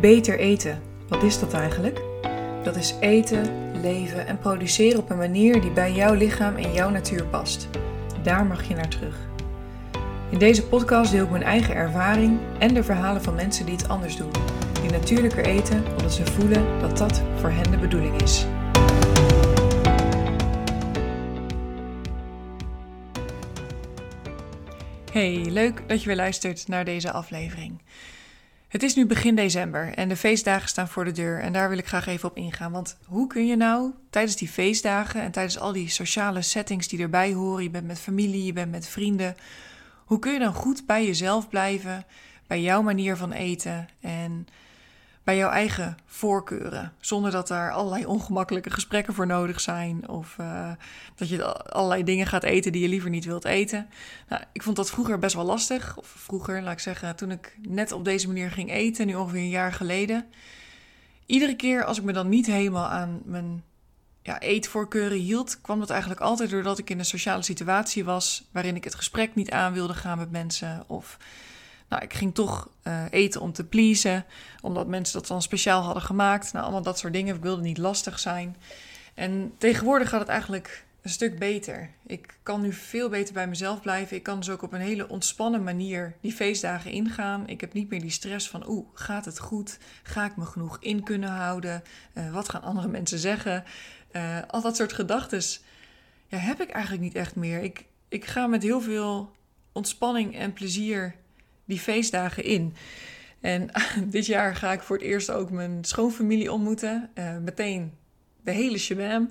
Beter eten, wat is dat eigenlijk? Dat is eten, leven en produceren op een manier die bij jouw lichaam en jouw natuur past. Daar mag je naar terug. In deze podcast deel ik mijn eigen ervaring en de verhalen van mensen die het anders doen. Die natuurlijker eten omdat ze voelen dat dat voor hen de bedoeling is. Hey, leuk dat je weer luistert naar deze aflevering. Het is nu begin december en de feestdagen staan voor de deur en daar wil ik graag even op ingaan. Want hoe kun je nou tijdens die feestdagen en tijdens al die sociale settings die erbij horen, je bent met familie, je bent met vrienden, hoe kun je dan goed bij jezelf blijven, bij jouw manier van eten en bij jouw eigen voorkeuren. Zonder dat daar allerlei ongemakkelijke gesprekken voor nodig zijn. Of uh, dat je allerlei dingen gaat eten die je liever niet wilt eten. Nou, ik vond dat vroeger best wel lastig. Of vroeger, laat ik zeggen, toen ik net op deze manier ging eten, nu ongeveer een jaar geleden. Iedere keer als ik me dan niet helemaal aan mijn ja, eetvoorkeuren hield, kwam dat eigenlijk altijd doordat ik in een sociale situatie was waarin ik het gesprek niet aan wilde gaan met mensen. Of nou, ik ging toch uh, eten om te pleasen, omdat mensen dat dan speciaal hadden gemaakt. Nou, allemaal dat soort dingen. Ik wilde niet lastig zijn. En tegenwoordig gaat het eigenlijk een stuk beter. Ik kan nu veel beter bij mezelf blijven. Ik kan dus ook op een hele ontspannen manier die feestdagen ingaan. Ik heb niet meer die stress van, oeh, gaat het goed? Ga ik me genoeg in kunnen houden? Uh, wat gaan andere mensen zeggen? Uh, al dat soort gedachten ja, heb ik eigenlijk niet echt meer. Ik, ik ga met heel veel ontspanning en plezier die feestdagen in. En dit jaar ga ik voor het eerst ook mijn schoonfamilie ontmoeten. Uh, meteen de hele shabam.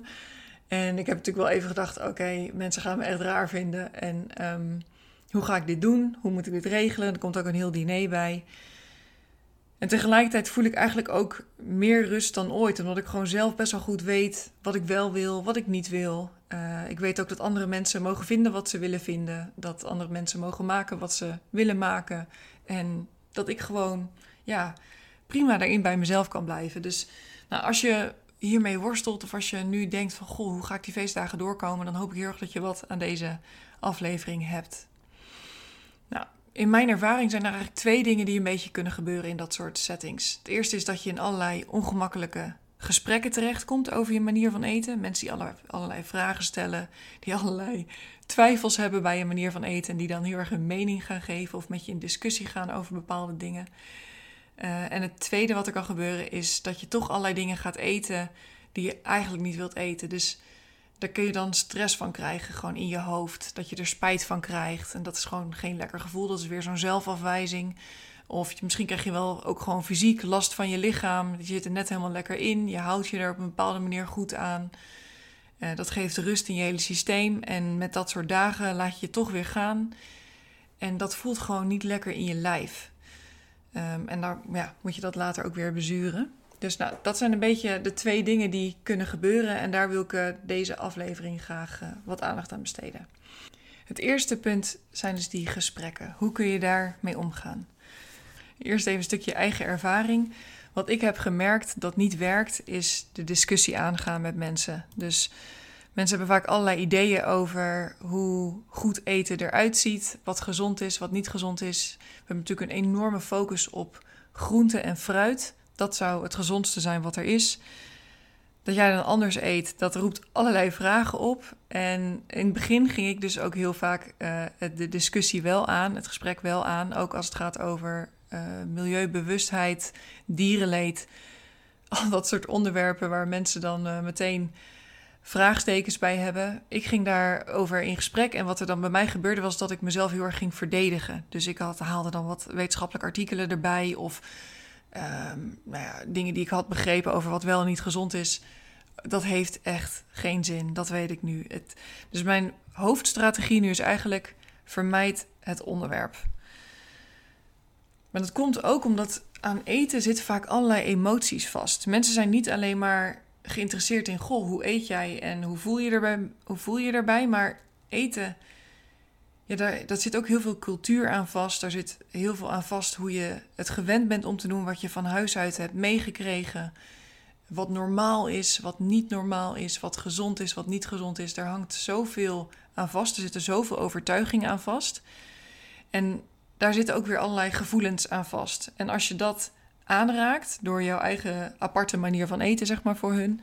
En ik heb natuurlijk wel even gedacht: oké, mensen gaan me echt raar vinden. En um, hoe ga ik dit doen? Hoe moet ik dit regelen? Er komt ook een heel diner bij. En tegelijkertijd voel ik eigenlijk ook meer rust dan ooit. Omdat ik gewoon zelf best wel goed weet wat ik wel wil, wat ik niet wil. Uh, ik weet ook dat andere mensen mogen vinden wat ze willen vinden. Dat andere mensen mogen maken wat ze willen maken. En dat ik gewoon ja, prima daarin bij mezelf kan blijven. Dus nou, als je hiermee worstelt of als je nu denkt van... goh, hoe ga ik die feestdagen doorkomen... dan hoop ik heel erg dat je wat aan deze aflevering hebt. In mijn ervaring zijn er eigenlijk twee dingen die een beetje kunnen gebeuren in dat soort settings. Het eerste is dat je in allerlei ongemakkelijke gesprekken terechtkomt over je manier van eten. Mensen die allerlei, allerlei vragen stellen, die allerlei twijfels hebben bij je manier van eten en die dan heel erg een mening gaan geven of met je in discussie gaan over bepaalde dingen. Uh, en het tweede wat er kan gebeuren is dat je toch allerlei dingen gaat eten die je eigenlijk niet wilt eten. Dus daar kun je dan stress van krijgen, gewoon in je hoofd. Dat je er spijt van krijgt. En dat is gewoon geen lekker gevoel. Dat is weer zo'n zelfafwijzing. Of misschien krijg je wel ook gewoon fysiek last van je lichaam. Je zit er net helemaal lekker in. Je houdt je er op een bepaalde manier goed aan. Uh, dat geeft rust in je hele systeem. En met dat soort dagen laat je je toch weer gaan. En dat voelt gewoon niet lekker in je lijf. Um, en dan ja, moet je dat later ook weer bezuren. Dus nou, dat zijn een beetje de twee dingen die kunnen gebeuren. En daar wil ik uh, deze aflevering graag uh, wat aandacht aan besteden. Het eerste punt zijn dus die gesprekken. Hoe kun je daarmee omgaan? Eerst even een stukje eigen ervaring. Wat ik heb gemerkt dat niet werkt, is de discussie aangaan met mensen. Dus mensen hebben vaak allerlei ideeën over hoe goed eten eruit ziet, wat gezond is, wat niet gezond is. We hebben natuurlijk een enorme focus op groente en fruit. Dat zou het gezondste zijn wat er is. Dat jij dan anders eet, dat roept allerlei vragen op. En in het begin ging ik dus ook heel vaak uh, de discussie wel aan, het gesprek wel aan. Ook als het gaat over uh, milieubewustheid, dierenleed. Al dat soort onderwerpen waar mensen dan uh, meteen vraagstekens bij hebben. Ik ging daarover in gesprek en wat er dan bij mij gebeurde was dat ik mezelf heel erg ging verdedigen. Dus ik had, haalde dan wat wetenschappelijke artikelen erbij of um, nou ja, dingen die ik had begrepen over wat wel en niet gezond is. Dat heeft echt geen zin, dat weet ik nu. Het, dus mijn hoofdstrategie nu is eigenlijk vermijd het onderwerp. Maar dat komt ook omdat aan eten zitten vaak allerlei emoties vast. Mensen zijn niet alleen maar geïnteresseerd in, goh, hoe eet jij en hoe voel je erbij, hoe voel je erbij maar eten, ja, daar, dat zit ook heel veel cultuur aan vast. Daar zit heel veel aan vast hoe je het gewend bent om te doen wat je van huis uit hebt meegekregen. Wat normaal is, wat niet normaal is, wat gezond is, wat niet gezond is. Daar hangt zoveel aan vast. Er zitten zoveel overtuigingen aan vast. En daar zitten ook weer allerlei gevoelens aan vast. En als je dat aanraakt door jouw eigen aparte manier van eten, zeg maar voor hun,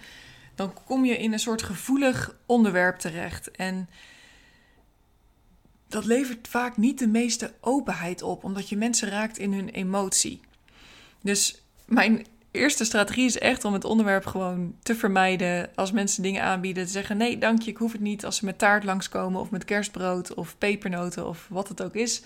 dan kom je in een soort gevoelig onderwerp terecht. En dat levert vaak niet de meeste openheid op, omdat je mensen raakt in hun emotie. Dus mijn eerste strategie is echt om het onderwerp gewoon te vermijden. Als mensen dingen aanbieden, te zeggen: nee, dank je, ik hoef het niet. Als ze met taart langskomen of met kerstbrood of pepernoten of wat het ook is.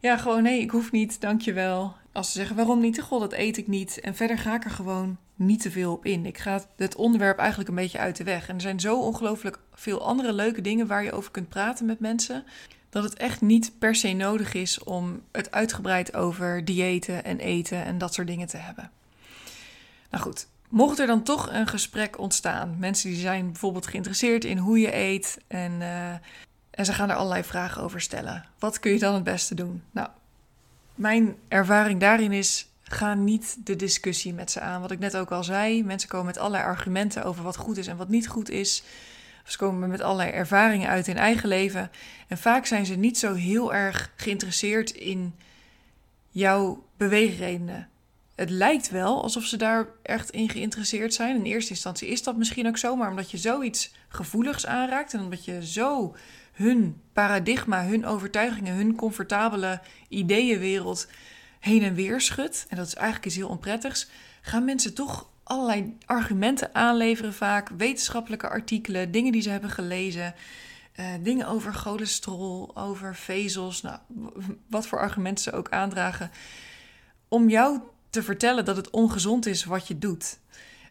Ja, gewoon nee, ik hoef niet, dank je wel. Als ze zeggen: waarom niet? God, dat eet ik niet. En verder ga ik er gewoon niet te veel op in. Ik ga het onderwerp eigenlijk een beetje uit de weg. En er zijn zo ongelooflijk veel andere leuke dingen waar je over kunt praten met mensen. Dat het echt niet per se nodig is om het uitgebreid over diëten en eten en dat soort dingen te hebben. Nou goed, mocht er dan toch een gesprek ontstaan, mensen die zijn bijvoorbeeld geïnteresseerd in hoe je eet en, uh, en ze gaan er allerlei vragen over stellen. Wat kun je dan het beste doen? Nou, mijn ervaring daarin is ga niet de discussie met ze aan. Wat ik net ook al zei, mensen komen met allerlei argumenten over wat goed is en wat niet goed is. Ze komen met allerlei ervaringen uit in eigen leven. En vaak zijn ze niet zo heel erg geïnteresseerd in jouw beweegredenen. Het lijkt wel alsof ze daar echt in geïnteresseerd zijn. In eerste instantie is dat misschien ook zo, maar omdat je zoiets gevoeligs aanraakt en omdat je zo hun paradigma, hun overtuigingen, hun comfortabele ideeënwereld heen en weer schudt, en dat is eigenlijk iets heel onprettigs, gaan mensen toch allerlei argumenten aanleveren vaak, wetenschappelijke artikelen, dingen die ze hebben gelezen, uh, dingen over cholesterol, over vezels, nou, wat voor argumenten ze ook aandragen, om jou te vertellen dat het ongezond is wat je doet.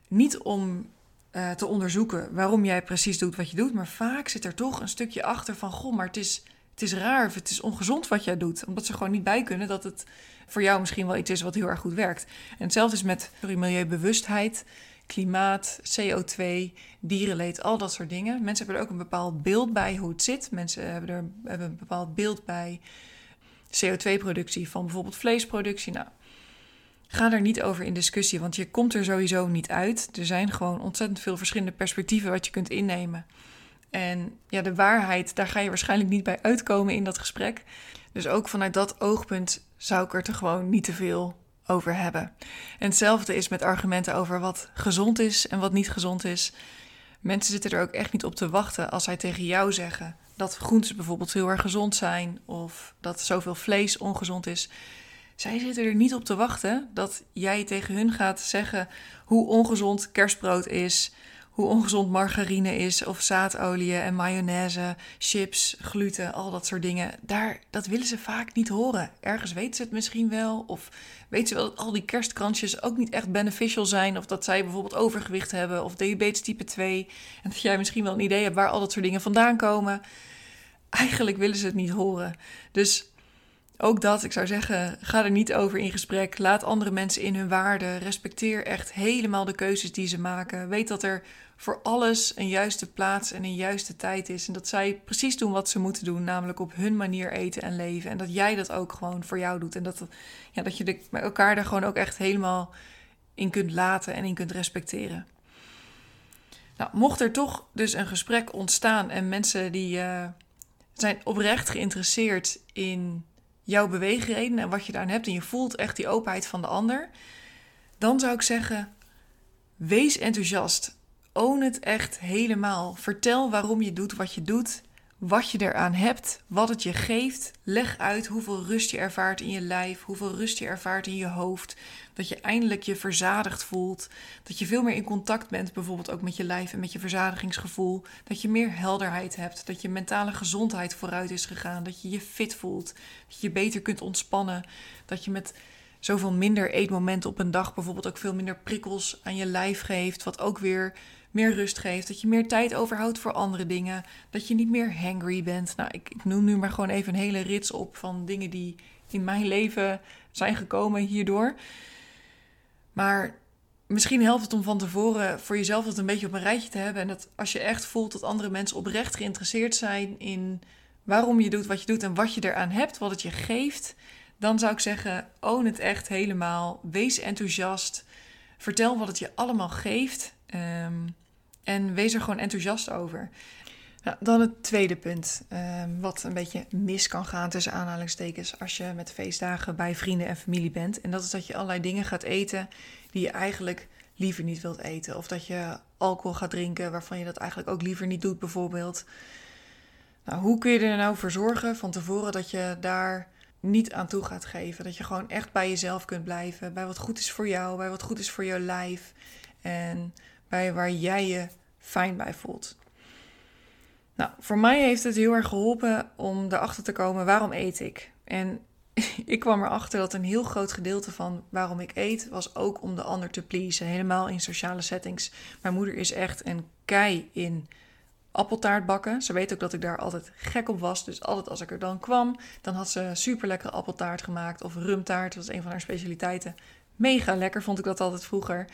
Niet om uh, te onderzoeken waarom jij precies doet wat je doet, maar vaak zit er toch een stukje achter van: goh, maar het is, het is raar of het is ongezond wat jij doet. Omdat ze gewoon niet bij kunnen dat het voor jou misschien wel iets is wat heel erg goed werkt. En hetzelfde is met milieubewustheid, klimaat, CO2, dierenleed, al dat soort dingen. Mensen hebben er ook een bepaald beeld bij hoe het zit. Mensen hebben er hebben een bepaald beeld bij CO2-productie van bijvoorbeeld vleesproductie. Nou, ga er niet over in discussie, want je komt er sowieso niet uit. Er zijn gewoon ontzettend veel verschillende perspectieven wat je kunt innemen. En ja, de waarheid, daar ga je waarschijnlijk niet bij uitkomen in dat gesprek. Dus ook vanuit dat oogpunt zou ik er te gewoon niet te veel over hebben. En hetzelfde is met argumenten over wat gezond is en wat niet gezond is. Mensen zitten er ook echt niet op te wachten als zij tegen jou zeggen dat groenten bijvoorbeeld heel erg gezond zijn of dat zoveel vlees ongezond is. Zij zitten er niet op te wachten dat jij tegen hun gaat zeggen hoe ongezond kerstbrood is, hoe ongezond margarine is of zaadolie en mayonaise, chips, gluten, al dat soort dingen. Daar, dat willen ze vaak niet horen. Ergens weten ze het misschien wel of weten ze wel dat al die kerstkransjes ook niet echt beneficial zijn of dat zij bijvoorbeeld overgewicht hebben of diabetes type 2 en dat jij misschien wel een idee hebt waar al dat soort dingen vandaan komen. Eigenlijk willen ze het niet horen. Dus ook dat, ik zou zeggen, ga er niet over in gesprek. Laat andere mensen in hun waarde. Respecteer echt helemaal de keuzes die ze maken. Weet dat er voor alles een juiste plaats en een juiste tijd is. En dat zij precies doen wat ze moeten doen, namelijk op hun manier eten en leven. En dat jij dat ook gewoon voor jou doet. En dat, ja, dat je elkaar daar gewoon ook echt helemaal in kunt laten en in kunt respecteren. Nou, mocht er toch dus een gesprek ontstaan en mensen die uh, zijn oprecht geïnteresseerd in jouw beweegreden en wat je daarin hebt en je voelt echt die openheid van de ander, dan zou ik zeggen: wees enthousiast. Own het echt helemaal. Vertel waarom je doet wat je doet, wat je eraan hebt, wat het je geeft. Leg uit hoeveel rust je ervaart in je lijf, hoeveel rust je ervaart in je hoofd. Dat je eindelijk je verzadigd voelt. Dat je veel meer in contact bent, bijvoorbeeld ook met je lijf en met je verzadigingsgevoel. Dat je meer helderheid hebt. Dat je mentale gezondheid vooruit is gegaan. Dat je je fit voelt. Dat je beter kunt ontspannen. Dat je met zoveel minder eetmomenten op een dag bijvoorbeeld ook veel minder prikkels aan je lijf geeft. Wat ook weer meer rust geeft. Dat je meer tijd overhoudt voor andere dingen. Dat je niet meer hangry bent. Nou, ik, ik noem nu maar gewoon even een hele rits op van dingen die in mijn leven zijn gekomen hierdoor. Maar misschien helpt het om van tevoren voor jezelf dat een beetje op een rijtje te hebben. En dat als je echt voelt dat andere mensen oprecht geïnteresseerd zijn in waarom je doet wat je doet en wat je eraan hebt, wat het je geeft, dan zou ik zeggen: own het echt helemaal. Wees enthousiast. Vertel wat het je allemaal geeft. Um, en wees er gewoon enthousiast over. Dan het tweede punt, ehm, wat een beetje mis kan gaan tussen aanhalingstekens als je met feestdagen bij vrienden en familie bent. En dat is dat je allerlei dingen gaat eten die je eigenlijk liever niet wilt eten. Of dat je alcohol gaat drinken waarvan je dat eigenlijk ook liever niet doet, bijvoorbeeld. Nou, hoe kun je er nou voor zorgen van tevoren dat je daar niet aan toe gaat geven? Dat je gewoon echt bij jezelf kunt blijven, bij wat goed is voor jou, bij wat goed is voor jouw lijf en bij waar jij je fijn bij voelt. Nou, voor mij heeft het heel erg geholpen om erachter te komen waarom eet ik. En ik kwam erachter dat een heel groot gedeelte van waarom ik eet was ook om de ander te pleasen. Helemaal in sociale settings. Mijn moeder is echt een kei in appeltaart bakken. Ze weet ook dat ik daar altijd gek op was. Dus altijd als ik er dan kwam, dan had ze super lekkere appeltaart gemaakt. Of rumtaart, dat was een van haar specialiteiten. Mega lekker vond ik dat altijd vroeger.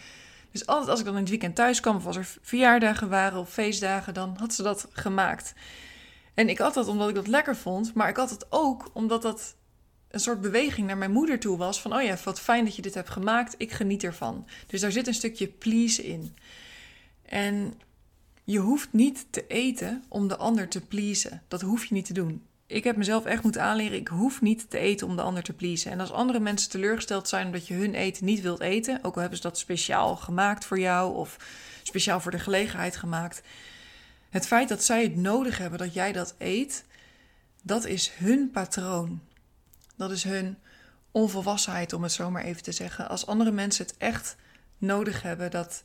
Dus altijd als ik dan in het weekend thuis kwam, of als er verjaardagen waren of feestdagen, dan had ze dat gemaakt. En ik had dat omdat ik dat lekker vond, maar ik had het ook omdat dat een soort beweging naar mijn moeder toe was. Van, oh ja, wat fijn dat je dit hebt gemaakt, ik geniet ervan. Dus daar zit een stukje please in. En je hoeft niet te eten om de ander te pleasen. Dat hoef je niet te doen ik heb mezelf echt moeten aanleren, ik hoef niet te eten om de ander te pleasen. En als andere mensen teleurgesteld zijn omdat je hun eten niet wilt eten, ook al hebben ze dat speciaal gemaakt voor jou of speciaal voor de gelegenheid gemaakt, het feit dat zij het nodig hebben dat jij dat eet, dat is hun patroon. Dat is hun onvolwassenheid, om het zo maar even te zeggen. Als andere mensen het echt nodig hebben dat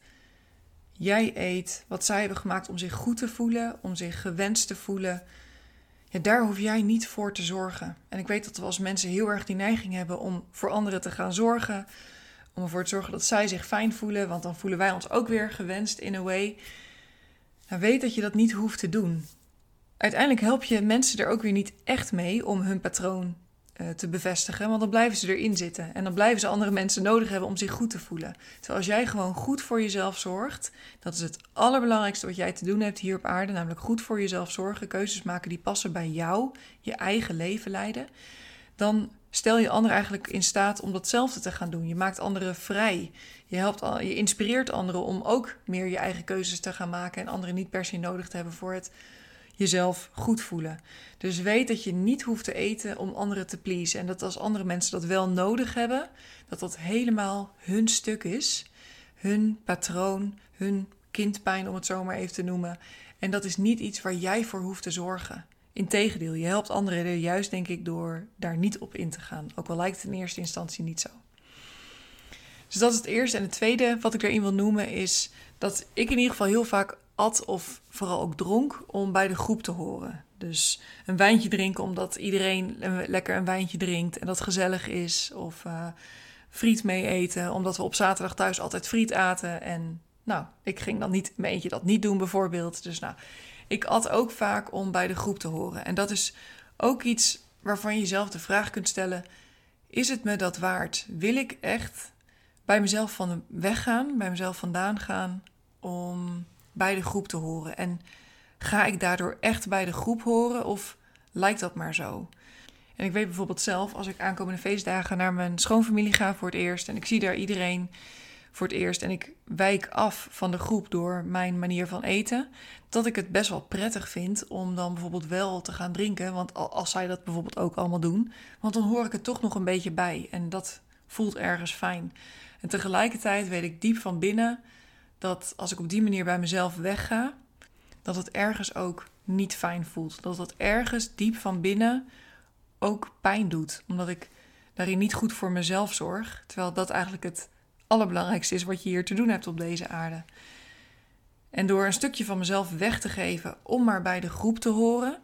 jij eet wat zij hebben gemaakt om zich goed te voelen, om zich gewenst te voelen daar hoef jij niet voor te zorgen. En ik weet dat we als mensen heel erg die neiging hebben om voor anderen te gaan zorgen. Om ervoor te zorgen dat zij zich fijn voelen, want dan voelen wij ons ook weer gewenst in a way. Weet dat je dat niet hoeft te doen. Uiteindelijk help je mensen er ook weer niet echt mee om hun patroon te bevestigen, want dan blijven ze erin zitten. En dan blijven ze andere mensen nodig hebben om zich goed te voelen. Terwijl als jij gewoon goed voor jezelf zorgt, dat is het allerbelangrijkste wat jij te doen hebt hier op aarde, namelijk goed voor jezelf zorgen, keuzes maken die passen bij jou, je eigen leven leiden, dan stel je anderen eigenlijk in staat om datzelfde te gaan doen. Je maakt anderen vrij. Je, helpt, je inspireert anderen om ook meer je eigen keuzes te gaan maken en anderen niet per se nodig te hebben voor het jezelf goed voelen. Dus weet dat je niet hoeft te eten om anderen te pleasen. En dat als andere mensen dat wel nodig hebben, dat dat helemaal hun stuk is. Hun patroon, hun kindpijn, om het zo maar even te noemen. En dat is niet iets waar jij voor hoeft te zorgen. Integendeel, je helpt anderen er juist, denk ik, door daar niet op in te gaan. Ook al lijkt het in eerste instantie niet zo. Dus dat is het eerste. En het tweede wat ik erin wil noemen is dat ik in ieder geval heel vaak of vooral ook dronk om bij de groep te horen. Dus een wijntje drinken omdat iedereen lekker een wijntje drinkt en dat gezellig is. Of uh, friet mee eten omdat we op zaterdag thuis altijd friet aten. En nou, ik ging dan niet mijn eentje dat niet doen bijvoorbeeld. Dus nou, ik at ook vaak om bij de groep te horen. En dat is ook iets waarvan je jezelf de vraag kunt stellen: is het me dat waard? Wil ik echt bij mezelf van weggaan, bij mezelf vandaan gaan om bij de groep te horen? En ga ik daardoor echt bij de groep horen of lijkt dat maar zo? En ik weet bijvoorbeeld zelf, als ik aankomende feestdagen naar mijn schoonfamilie ga voor het eerst en ik zie daar iedereen voor het eerst en ik wijk af van de groep door mijn manier van eten, dat ik het best wel prettig vind om dan bijvoorbeeld wel te gaan drinken. Want als zij dat bijvoorbeeld ook allemaal doen, want dan hoor ik het toch nog een beetje bij en dat voelt ergens fijn. En tegelijkertijd weet ik diep van binnen dat als ik op die manier bij mezelf wegga, dat het ergens ook niet fijn voelt. Dat het ergens diep van binnen ook pijn doet. Omdat ik daarin niet goed voor mezelf zorg. Terwijl dat eigenlijk het allerbelangrijkste is wat je hier te doen hebt op deze aarde. En door een stukje van mezelf weg te geven om maar bij de groep te horen,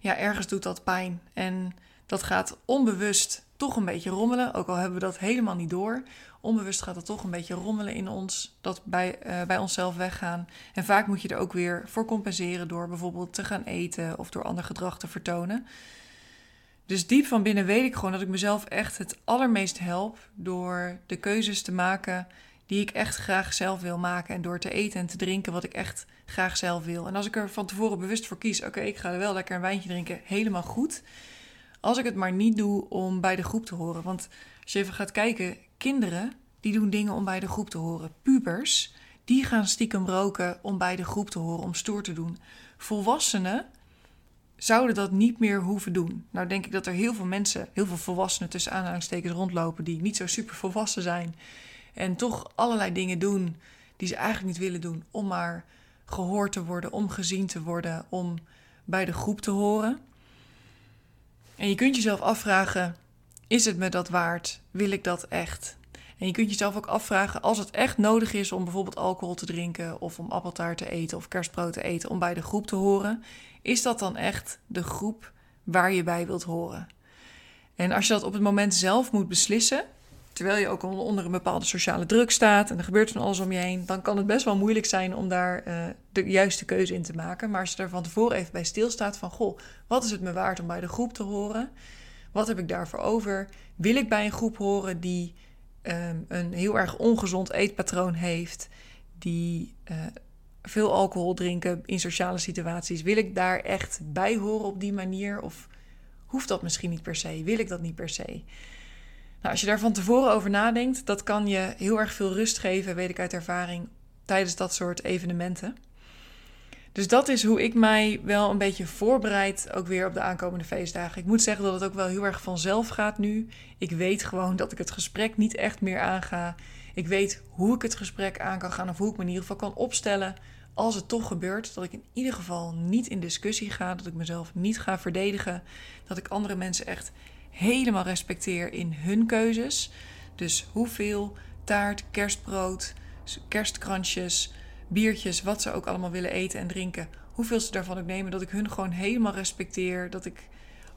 ja, ergens doet dat pijn. En dat gaat onbewust toch een beetje rommelen, ook al hebben we dat helemaal niet door. Onbewust gaat het toch een beetje rommelen in ons, dat bij, uh, bij onszelf weggaan. En vaak moet je er ook weer voor compenseren door bijvoorbeeld te gaan eten of door ander gedrag te vertonen. Dus diep van binnen weet ik gewoon dat ik mezelf echt het allermeest help door de keuzes te maken die ik echt graag zelf wil maken. En door te eten en te drinken wat ik echt graag zelf wil. En als ik er van tevoren bewust voor kies, oké, ik ga er wel lekker een wijntje drinken, helemaal goed. Als ik het maar niet doe om bij de groep te horen. Want als je even gaat kijken, kinderen die doen dingen om bij de groep te horen. Pubers, die gaan stiekem roken om bij de groep te horen, om stoer te doen. Volwassenen zouden dat niet meer hoeven doen. Nou denk ik dat er heel veel mensen, heel veel volwassenen tussen aanhalingstekens rondlopen die niet zo super volwassen zijn en toch allerlei dingen doen die ze eigenlijk niet willen doen om maar gehoord te worden, om gezien te worden, om bij de groep te horen. En je kunt jezelf afvragen: is het me dat waard? Wil ik dat echt? En je kunt jezelf ook afvragen, als het echt nodig is om bijvoorbeeld alcohol te drinken of om appeltaart te eten of kerstbrood te eten om bij de groep te horen, is dat dan echt de groep waar je bij wilt horen? En als je dat op het moment zelf moet beslissen, terwijl je ook onder een bepaalde sociale druk staat en er gebeurt van alles om je heen, dan kan het best wel moeilijk zijn om daar uh, de juiste keuze in te maken. Maar als je er van tevoren even bij stilstaat van, goh, wat is het me waard om bij de groep te horen? Wat heb ik daarvoor over? Wil ik bij een groep horen die um, een heel erg ongezond eetpatroon heeft, die uh, veel alcohol drinken in sociale situaties? Wil ik daar echt bij horen op die manier? Of hoeft dat misschien niet per se? Wil ik dat niet per se? Nou, als je daar van tevoren over nadenkt, dat kan je heel erg veel rust geven, weet ik uit ervaring, tijdens dat soort evenementen. Dus dat is hoe ik mij wel een beetje voorbereid, ook weer op de aankomende feestdagen. Ik moet zeggen dat het ook wel heel erg vanzelf gaat nu. Ik weet gewoon dat ik het gesprek niet echt meer aanga. Ik weet hoe ik het gesprek aan kan gaan of hoe ik me in ieder geval kan opstellen als het toch gebeurt. Dat ik in ieder geval niet in discussie ga, dat ik mezelf niet ga verdedigen, dat ik andere mensen echt helemaal respecteer in hun keuzes. Dus hoeveel taart, kerstbrood, kerstkransjes, biertjes, wat ze ook allemaal willen eten en drinken. Hoeveel ze daarvan ook nemen, dat ik hun gewoon helemaal respecteer. Dat ik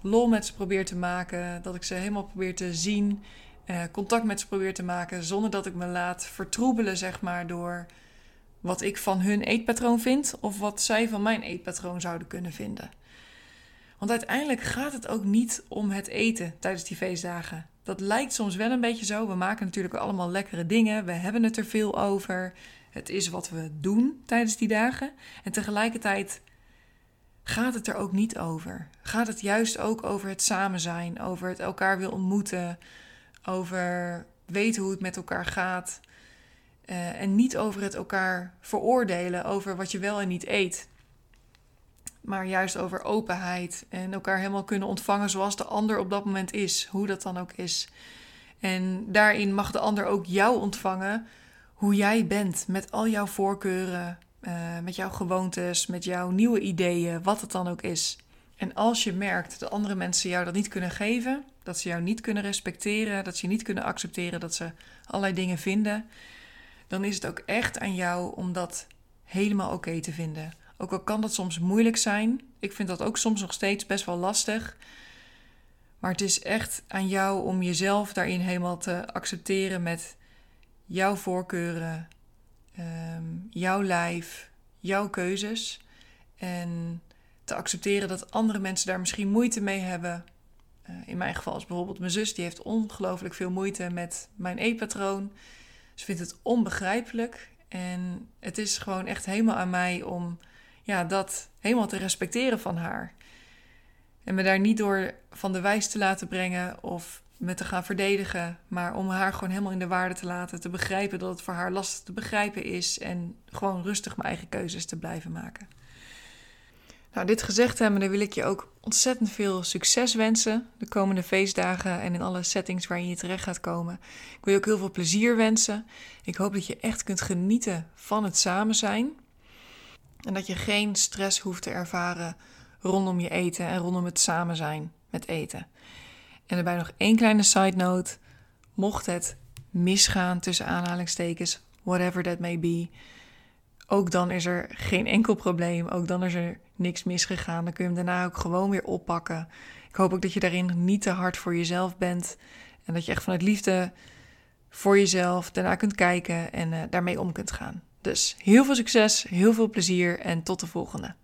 lol met ze probeer te maken. Dat ik ze helemaal probeer te zien. Eh, contact met ze probeer te maken. Zonder dat ik me laat vertroebelen, zeg maar, door wat ik van hun eetpatroon vind. Of wat zij van mijn eetpatroon zouden kunnen vinden. Want uiteindelijk gaat het ook niet om het eten tijdens die feestdagen. Dat lijkt soms wel een beetje zo. We maken natuurlijk allemaal lekkere dingen. We hebben het er veel over. Het is wat we doen tijdens die dagen. En tegelijkertijd gaat het er ook niet over. Gaat het juist ook over het samen zijn, over het elkaar wil ontmoeten, over weten hoe het met elkaar gaat. Uh, en niet over het elkaar veroordelen over wat je wel en niet eet maar juist over openheid en elkaar helemaal kunnen ontvangen zoals de ander op dat moment is, hoe dat dan ook is. En daarin mag de ander ook jou ontvangen hoe jij bent, met al jouw voorkeuren, uh, met jouw gewoontes, met jouw nieuwe ideeën, wat het dan ook is. En als je merkt dat andere mensen jou dat niet kunnen geven, dat ze jou niet kunnen respecteren, dat ze niet kunnen accepteren, dat ze allerlei dingen vinden, dan is het ook echt aan jou om dat helemaal oké te vinden. Ook al kan dat soms moeilijk zijn. Ik vind dat ook soms nog steeds best wel lastig. Maar het is echt aan jou om jezelf daarin helemaal te accepteren met jouw voorkeuren, ehm, jouw lijf, jouw keuzes. En te accepteren dat andere mensen daar misschien moeite mee hebben. Uh, in mijn geval is bijvoorbeeld mijn zus, die heeft ongelooflijk veel moeite met mijn eetpatroon. Ze vindt het onbegrijpelijk. En het is gewoon echt helemaal aan mij om ja, dat helemaal te respecteren van haar. En me daar niet door van de wijs te laten brengen of me te gaan verdedigen, maar om haar gewoon helemaal in de waarde te laten, te begrijpen dat het voor haar lastig te begrijpen is en gewoon rustig mijn eigen keuzes te blijven maken. Nou, dit gezegd hebben, dan wil ik je ook ontzettend veel succes wensen de komende feestdagen en in alle settings waarin je terecht gaat komen. Ik wil je ook heel veel plezier wensen. Ik hoop dat je echt kunt genieten van het samen zijn. En dat je geen stress hoeft te ervaren rondom je eten en rondom het samen zijn met eten. En erbij nog één kleine side note. Mocht het misgaan tussen aanhalingstekens, whatever that may be, ook dan is er geen enkel probleem. Ook dan is er niks misgegaan. Dan kun je hem daarna ook gewoon weer oppakken. Ik hoop ook dat je daarin niet te hard voor jezelf bent. En dat je echt vanuit liefde voor jezelf daarna kunt kijken en uh, daarmee om kunt gaan. Dus heel veel succes, heel veel plezier en tot de volgende.